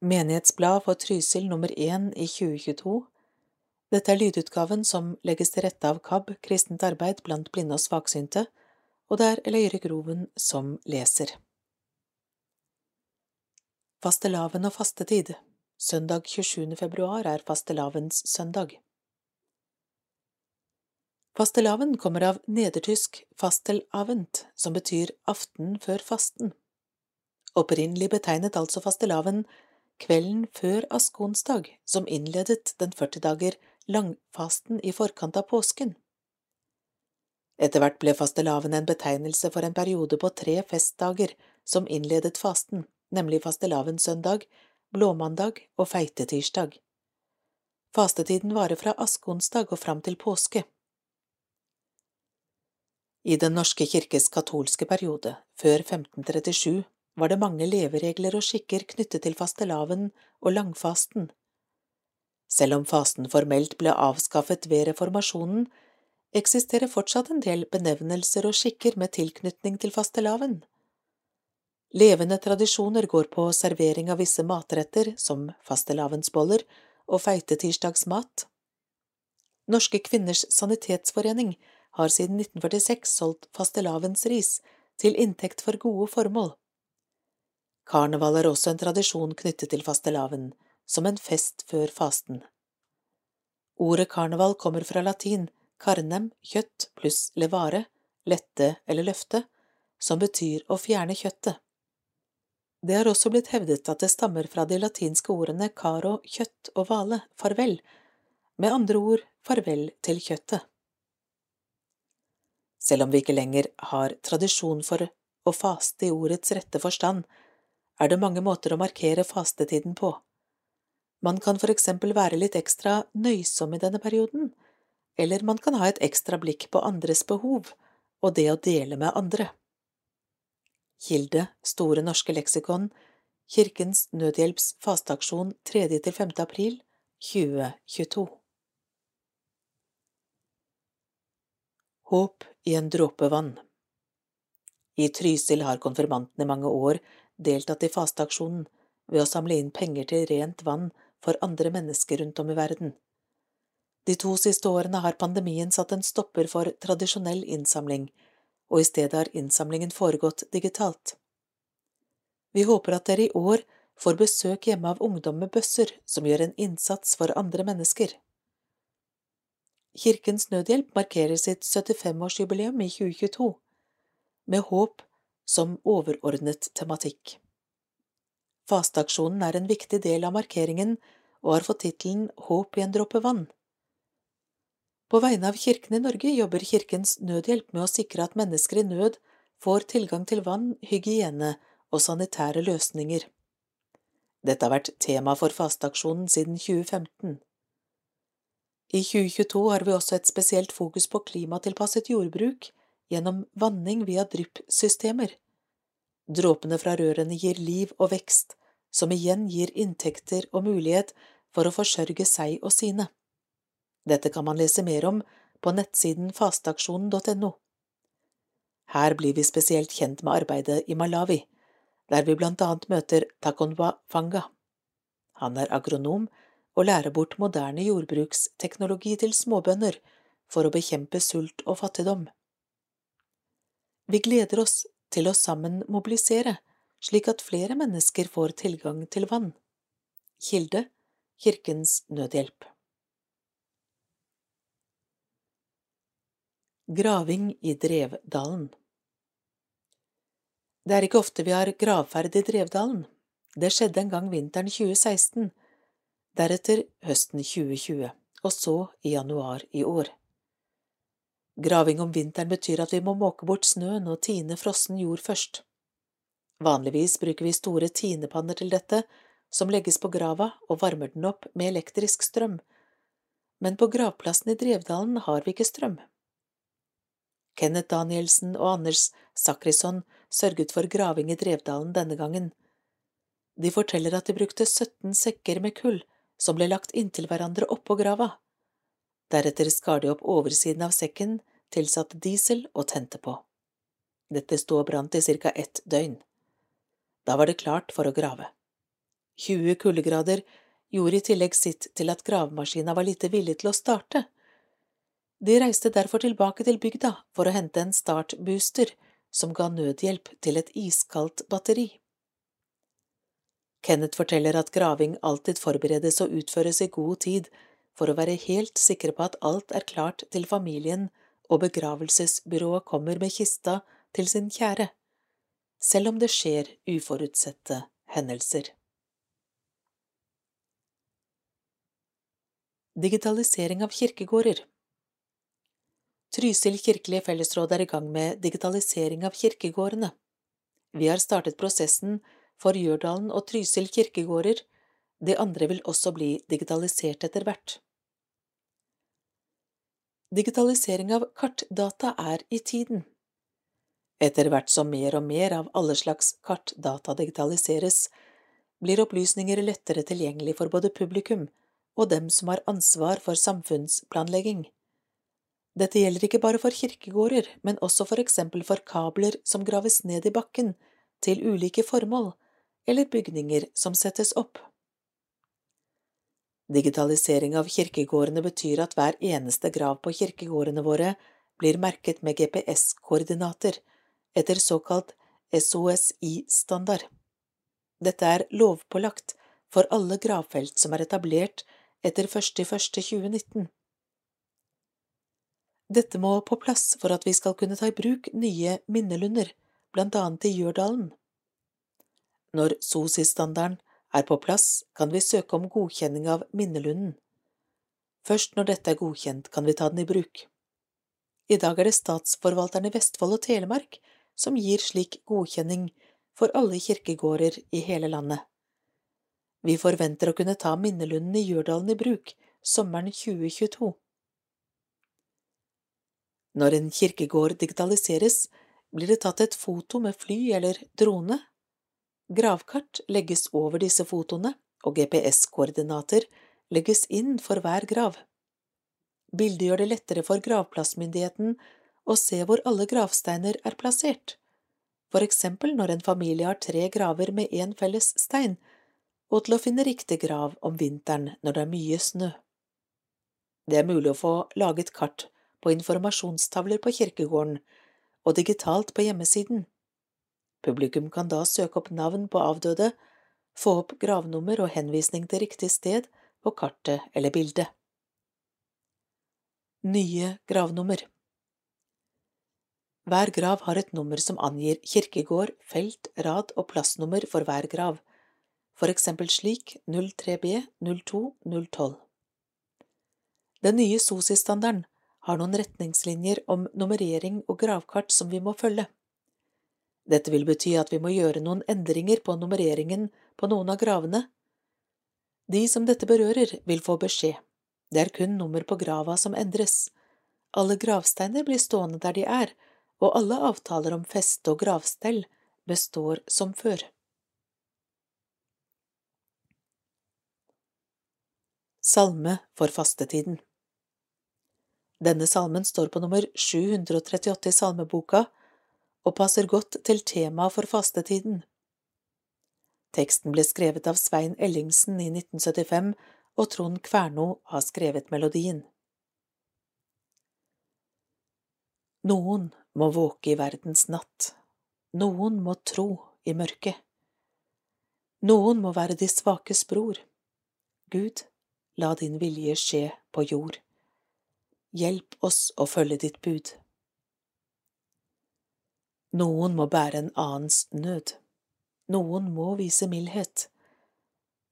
Menighetsblad for Trysil nummer én i 2022 Dette er lydutgaven som legges til rette av KAB, Kristent arbeid blant blinde og svaksynte, og det er Eløyre Groven som leser. Fastelavn og fastetid Søndag 27. februar er fastelavns søndag. Fastelavn kommer av nedertysk fastelavent, som betyr aften før fasten. Opprinnelig betegnet altså fastelavn kvelden før askonsdag, som innledet den 40 dager langfasten i forkant av påsken. Etter hvert ble fastelavn en betegnelse for en periode på tre festdager som innledet fasten, nemlig fastelavnssøndag, blåmandag og feitetirsdag. Fastetiden varer fra askonsdag og fram til påske. I Den norske kirkes katolske periode, før 1537, var det mange leveregler og skikker knyttet til fastelavn og langfasten. Selv om fasten formelt ble avskaffet ved reformasjonen, eksisterer fortsatt en del benevnelser og skikker med tilknytning til fastelavn. Levende tradisjoner går på servering av visse matretter, som fastelavnsboller og feitetirsdagsmat. Norske kvinners sanitetsforening har siden 1946 solgt fastelavnsris til inntekt for gode formål. Karneval er også en tradisjon knyttet til fastelavn, som en fest før fasten. Ordet karneval kommer fra latin carnem, kjøtt, pluss levare, lette eller løfte, som betyr å fjerne kjøttet. Det har også blitt hevdet at det stammer fra de latinske ordene caro, kjøtt og vale, farvel, med andre ord farvel til kjøttet. Selv om vi ikke lenger har tradisjon for å faste i ordets rette forstand, er det mange måter å markere fastetiden på. Man kan for eksempel være litt ekstra nøysom i denne perioden, eller man kan ha et ekstra blikk på andres behov og det å dele med andre. Kilde Store norske leksikon Kirkens Nødhjelps fasteaksjon 3.–5. april 2022 Håp i en dråpe vann I Trysil har konfirmantene mange år deltatt i fasteaksjonen ved å samle inn penger til rent vann for andre mennesker rundt om i verden. De to siste årene har pandemien satt en stopper for tradisjonell innsamling, og i stedet har innsamlingen foregått digitalt. Vi håper at dere i år får besøk hjemme av ungdom med bøsser som gjør en innsats for andre mennesker. Kirkens Nødhjelp markerer sitt 75-årsjubileum i 2022, med håp som overordnet tematikk. Fasteaksjonen er en viktig del av markeringen og har fått tittelen Håp i en dråpe vann. På vegne av Kirken i Norge jobber Kirkens Nødhjelp med å sikre at mennesker i nød får tilgang til vann, hygiene og sanitære løsninger. Dette har vært tema for fasteaksjonen siden 2015. I 2022 har vi også et spesielt fokus på klimatilpasset jordbruk gjennom vanning via dryppsystemer. Dråpene fra rørene gir liv og vekst, som igjen gir inntekter og mulighet for å forsørge seg og sine. Dette kan man lese mer om på nettsiden fasteaksjonen.no. Her blir vi spesielt kjent med arbeidet i Malawi, der vi blant annet møter Takonwa Fanga. Han er agronom og lærer bort moderne jordbruksteknologi til småbønder for å bekjempe sult og fattigdom. Vi gleder oss til å sammen mobilisere, slik at flere mennesker får tilgang til vann. Kilde Kirkens Nødhjelp Graving i Drevdalen Det er ikke ofte vi har gravferd i Drevdalen. Det skjedde en gang vinteren 2016, deretter høsten 2020, og så i januar i år. Graving om vinteren betyr at vi må måke bort snøen og tine frossen jord først. Vanligvis bruker vi store tinepanner til dette, som legges på grava og varmer den opp med elektrisk strøm, men på gravplassen i Drevdalen har vi ikke strøm. Kenneth Danielsen og Anders Sakrisson sørget for graving i Drevdalen denne gangen. De forteller at de brukte 17 sekker med kull som ble lagt inntil hverandre oppå grava. Deretter skar de opp oversiden av sekken, tilsatte diesel og tente på. Dette sto og brant i ca ett døgn. Da var det klart for å grave. 20 kuldegrader gjorde i tillegg sitt til at gravemaskina var lite villig til å starte. De reiste derfor tilbake til bygda for å hente en startbooster som ga nødhjelp til et iskaldt batteri. Kenneth forteller at graving alltid forberedes og utføres i god tid for å være helt sikre på at alt er klart til familien og begravelsesbyrået kommer med kista til sin kjære, selv om det skjer uforutsette hendelser. Digitalisering av kirkegårder Trysil kirkelige fellesråd er i gang med digitalisering av kirkegårdene. Vi har startet prosessen for Gjørdalen og Trysil kirkegårder, de andre vil også bli digitalisert etter hvert. Digitalisering av kartdata er i tiden. Etter hvert som mer og mer av alle slags kartdata digitaliseres, blir opplysninger lettere tilgjengelig for både publikum og dem som har ansvar for samfunnsplanlegging. Dette gjelder ikke bare for kirkegårder, men også for eksempel for kabler som graves ned i bakken til ulike formål, eller bygninger som settes opp. Digitalisering av kirkegårdene betyr at hver eneste grav på kirkegårdene våre blir merket med GPS-koordinater, etter såkalt SOSI-standard. Dette er lovpålagt for alle gravfelt som er etablert etter 1.1.2019. Dette må på plass for at vi skal kunne ta i bruk nye minnelunder, blant annet i Gjørdalen. Når SOSI-standarden er på plass, kan vi søke om godkjenning av minnelunden. Først når dette er godkjent, kan vi ta den i bruk. I dag er det statsforvalteren i Vestfold og Telemark som gir slik godkjenning for alle kirkegårder i hele landet. Vi forventer å kunne ta minnelunden i Gjørdalen i bruk sommeren 2022. Når en kirkegård digitaliseres, blir det tatt et foto med fly eller drone. Gravkart legges over disse fotoene, og GPS-koordinater legges inn for hver grav. Bildet gjør det lettere for gravplassmyndigheten å se hvor alle gravsteiner er plassert, for eksempel når en familie har tre graver med én felles stein, og til å finne riktig grav om vinteren når det er mye snø. Det er mulig å få laget kart på informasjonstavler på kirkegården og digitalt på hjemmesiden. Publikum kan da søke opp navn på avdøde, få opp gravnummer og henvisning til riktig sted på kartet eller bildet. Nye gravnummer Hver grav har et nummer som angir kirkegård, felt, rad og plassnummer for hver grav, for eksempel slik 03B 02 012. Den nye SOSI-standarden har noen retningslinjer om nummerering og gravkart som vi må følge. Dette vil bety at vi må gjøre noen endringer på nummereringen på noen av gravene. De som dette berører, vil få beskjed. Det er kun nummer på grava som endres. Alle gravsteiner blir stående der de er, og alle avtaler om feste og gravstell består som før. Salme for fastetiden denne salmen står på nummer 738 i salmeboka og passer godt til temaet for fastetiden. Teksten ble skrevet av Svein Ellingsen i 1975, og Trond Kverno har skrevet melodien. Noen må våke i verdens natt, noen må tro i mørket. Noen må være de svakes bror. Gud, la din vilje skje på jord hjelp oss å følge ditt bud. Noen må bære en annens nød, noen må vise mildhet,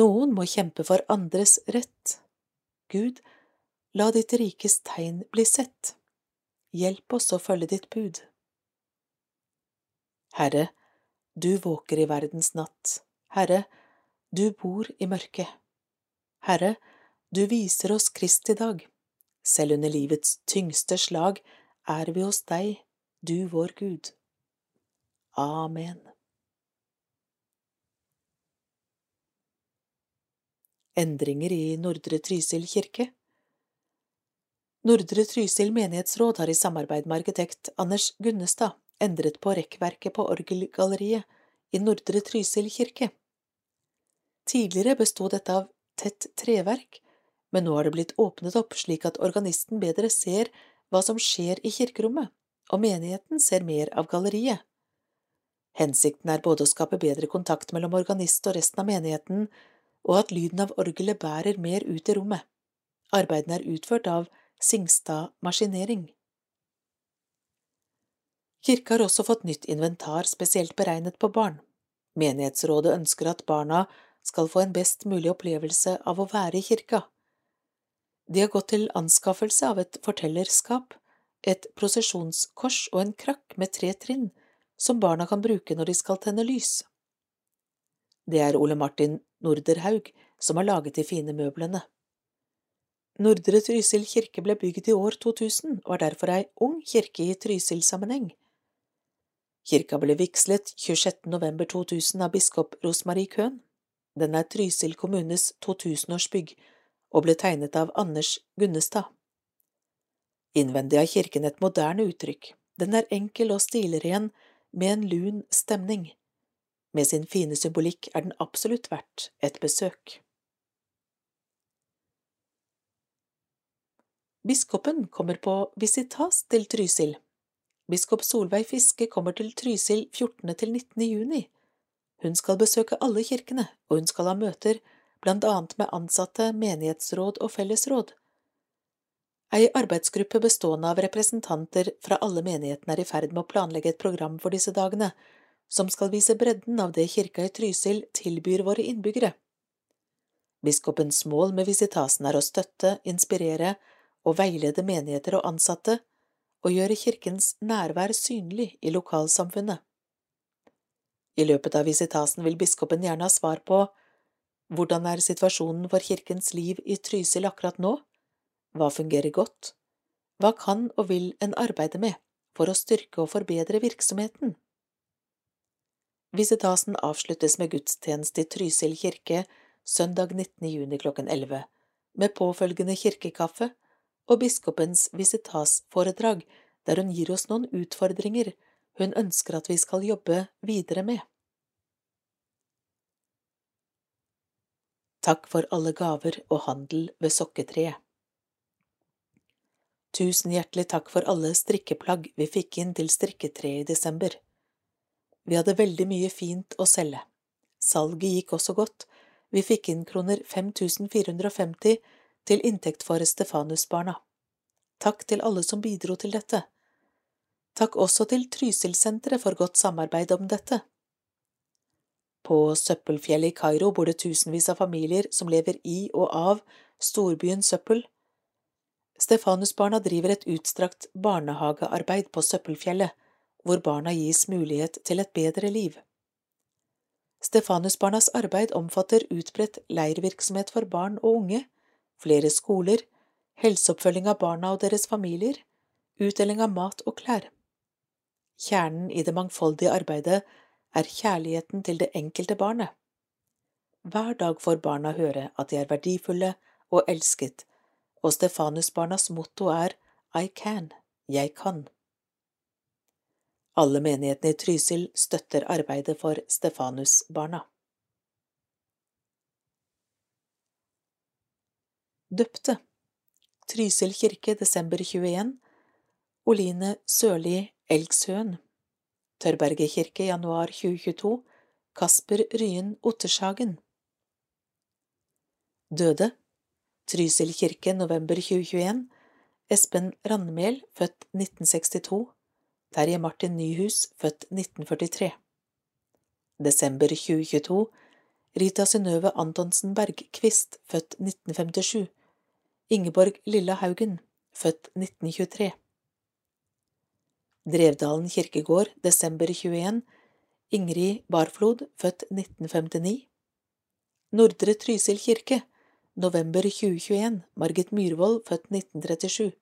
noen må kjempe for andres rett. Gud, la ditt rikes tegn bli sett, hjelp oss å følge ditt bud. Herre, du våker i verdens natt, Herre, du bor i mørket. Herre, du viser oss Krist i dag. Selv under livets tyngste slag er vi hos deg, du vår Gud. Amen. Endringer i Nordre Trysil kirke Nordre Trysil menighetsråd har i samarbeid med arkitekt Anders Gunnestad endret på rekkverket på orgelgalleriet i Nordre Trysil kirke. Tidligere bestod dette av tett treverk, men nå har det blitt åpnet opp slik at organisten bedre ser hva som skjer i kirkerommet, og menigheten ser mer av galleriet. Hensikten er både å skape bedre kontakt mellom organist og resten av menigheten, og at lyden av orgelet bærer mer ut i rommet. Arbeidene er utført av Singstad Maskinering. Kirka har også fått nytt inventar spesielt beregnet på barn. Menighetsrådet ønsker at barna skal få en best mulig opplevelse av å være i kirka. De har gått til anskaffelse av et fortellerskap, et prosesjonskors og en krakk med tre trinn som barna kan bruke når de skal tenne lys. Det er Ole Martin Norderhaug som har laget de fine møblene. Nordre Trysil kirke ble bygd i år 2000 og er derfor ei ung kirke i Trysil-sammenheng. Kirka ble vigslet 26. november 2000 av biskop Rosmarie Køhn. Den er Trysil kommunes 2000-årsbygg og ble tegnet av Anders Gunnestad. Innvendig har kirken et moderne uttrykk. Den er enkel og stilren, med en lun stemning. Med sin fine symbolikk er den absolutt verdt et besøk. Biskopen kommer på visitas til Trysil. Biskop Solveig Fiske kommer til Trysil 14. til 19. juni. Hun skal besøke alle kirkene, og hun skal ha møter blant annet med ansatte, menighetsråd og fellesråd. Ei arbeidsgruppe bestående av representanter fra alle menighetene er i ferd med å planlegge et program for disse dagene, som skal vise bredden av det kirka i Trysil tilbyr våre innbyggere. Biskopens mål med visitasen er å støtte, inspirere og veilede menigheter og ansatte, og gjøre kirkens nærvær synlig i lokalsamfunnet. I løpet av visitasen vil biskopen gjerne ha svar på hvordan er situasjonen for kirkens liv i Trysil akkurat nå? Hva fungerer godt? Hva kan og vil en arbeide med for å styrke og forbedre virksomheten? Visitasen avsluttes med gudstjeneste i Trysil kirke søndag 19. juni klokken 11, med påfølgende kirkekaffe og biskopens visitasforedrag der hun gir oss noen utfordringer hun ønsker at vi skal jobbe videre med. Takk for alle gaver og handel ved sokketreet. Tusen hjertelig takk for alle strikkeplagg vi fikk inn til strikketreet i desember. Vi hadde veldig mye fint å selge. Salget gikk også godt, vi fikk inn kroner 5450 til inntekt for Stefanusbarna. Takk til alle som bidro til dette. Takk også til Trysilsenteret for godt samarbeid om dette. På Søppelfjellet i Kairo bor det tusenvis av familier som lever i og av storbyen søppel. Stefanusbarna driver et utstrakt barnehagearbeid på Søppelfjellet, hvor barna gis mulighet til et bedre liv. Stefanusbarnas arbeid omfatter utbredt leirvirksomhet for barn og unge, flere skoler, helseoppfølging av barna og deres familier, utdeling av mat og klær. Kjernen i det mangfoldige arbeidet er kjærligheten til det enkelte barnet. Hver dag får barna høre at de er verdifulle og elsket, og Stefanus-barnas motto er I can, jeg kan. Alle menighetene i Trysil støtter arbeidet for Stefanus-barna. Døpte. Trysil kirke desember 21 Oline Sørli Elgshøen. Tørberget kirke januar 2022 Kasper Ryen Ottershagen. Døde Trysil kirke november 2021 Espen Randmel, født 1962 Terje Martin Nyhus, født 1943 Desember 2022 Rita Synnøve Antonsen Bergquist, født 1957 Ingeborg Lilla Haugen, født 1923 Drevdalen kirkegård, desember 21, Ingrid Barflod, født 1959 Nordre Trysil kirke, november 2021, Margit Myhrvold, født 1937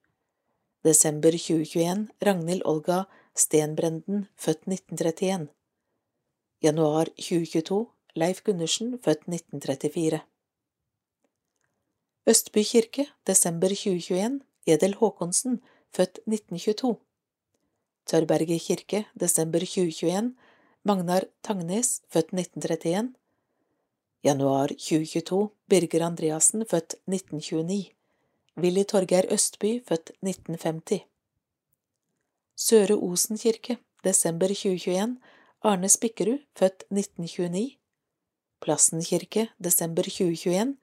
Desember 2021, Ragnhild Olga Stenbrenden, født 1931 Januar 2022, Leif Gundersen, født 1934 Østby kirke, desember 2021, Edel Håkonsen, født 1922 Tørberget kirke, desember 2021, Magnar Tangnes, født 1931, Januar 2022 Birger Andreassen, født 1929 Willy Torgeir Østby, født 1950 Søre Osen kirke, desember 2021 Arne Spikkerud, født 1929 Plassen kirke, desember 2021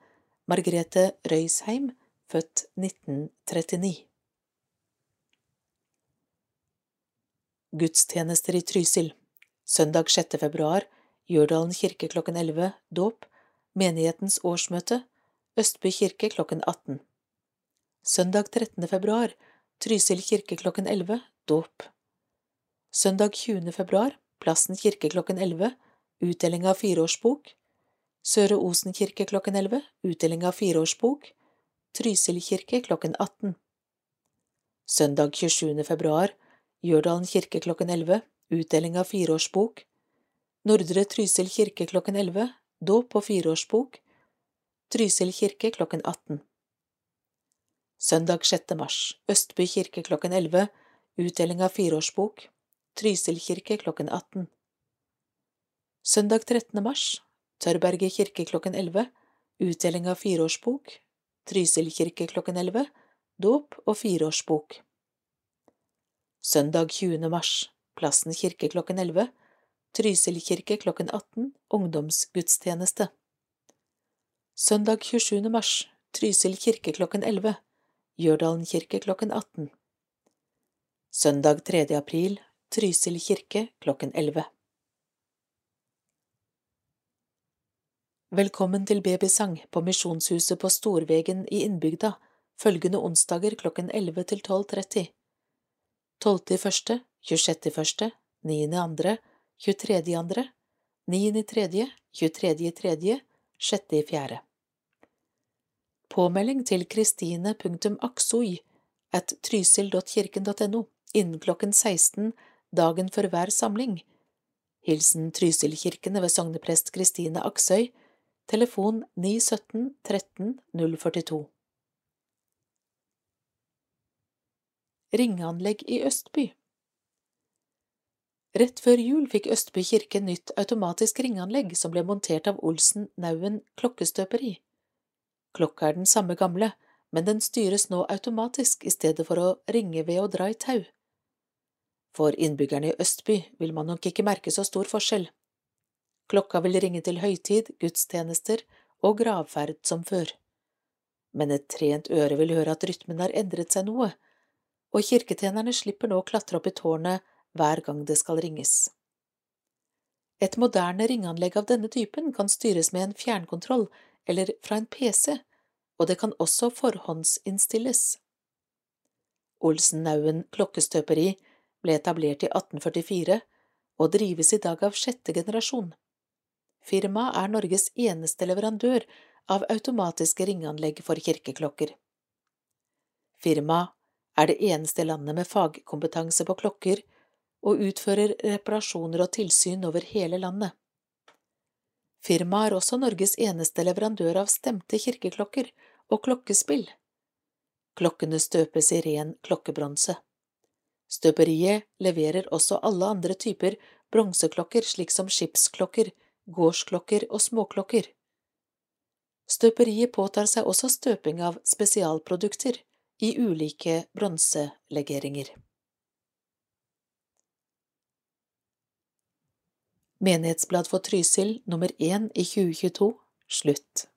Margrethe Røysheim, født 1939 Gudstjenester i Trysil. Søndag 6. februar. Jørdalen kirke klokken 11 Dåp Menighetens årsmøte Østby kirke klokken 18 Søndag 13. februar Trysil kirke klokken 11 Dåp Søndag 20. februar Plassen kirke klokken 11 Utdeling av fireårsbok Søre Osen kirke klokken 11 Utdeling av fireårsbok Trysil kirke klokken 18 Søndag 27. februar Gjørdalen kirke klokken 11 Utdeling av fireårsbok Nordre Trysil kirke klokken 11 Dåp og fireårsbok. Trysil kirke klokken 18 Søndag 6. mars. Østby kirke klokken 11 Utdeling av fireårsbok. Trysil kirke klokken 18 Søndag 13. mars. Tørberget kirke klokken 11 Utdeling av fireårsbok. Trysil kirke klokken 11 Dåp og fireårsbok. Søndag 20. mars. Plassen kirke klokken 11 Trysil kirke klokken 18, ungdomsgudstjeneste. Søndag 27. mars, Trysil kirke klokken 11, Gjørdalen kirke klokken 18. Søndag 3. april, Trysil kirke klokken 11. Velkommen til babysang på Misjonshuset på Storvegen i innbygda, følgende onsdager klokken 11 til 12.30. 12.1., 26.1., 9.2., 23. i andre, 9. i tredje, 23. i tredje, 6. i fjerde. Påmelding til kristine.aksoi at trysil.kirken.no innen klokken 16 dagen for hver samling. Hilsen Trysilkirkene ved sogneprest Kristine Aksøy, telefon 917 13 042. Ringeanlegg i Østby Rett før jul fikk Østby kirke nytt automatisk ringeanlegg som ble montert av Olsen Nauen klokkestøperi. Klokka er den samme gamle, men den styres nå automatisk i stedet for å ringe ved å dra i tau. For innbyggerne i Østby vil man nok ikke merke så stor forskjell. Klokka vil ringe til høytid, gudstjenester og gravferd som før. Men et trent øre vil høre at rytmen har endret seg noe, og kirketjenerne slipper nå å klatre opp i tårnet hver gang det skal ringes. Et moderne ringeanlegg av denne typen kan styres med en fjernkontroll eller fra en PC, og det kan også forhåndsinnstilles. Olsen Nauen klokkestøperi ble etablert i 1844 og drives i dag av sjette generasjon. Firmaet er Norges eneste leverandør av automatiske ringeanlegg for kirkeklokker. Firmaet er det eneste landet med fagkompetanse på klokker og utfører reparasjoner og tilsyn over hele landet. Firmaet er også Norges eneste leverandør av stemte kirkeklokker og klokkespill. Klokkene støpes i ren klokkebronse. Støperiet leverer også alle andre typer bronseklokker slik som skipsklokker, gårdsklokker og småklokker. Støperiet påtar seg også støping av spesialprodukter i ulike bronselegeringer. Menighetsblad for Trysil nummer én i 2022 slutt.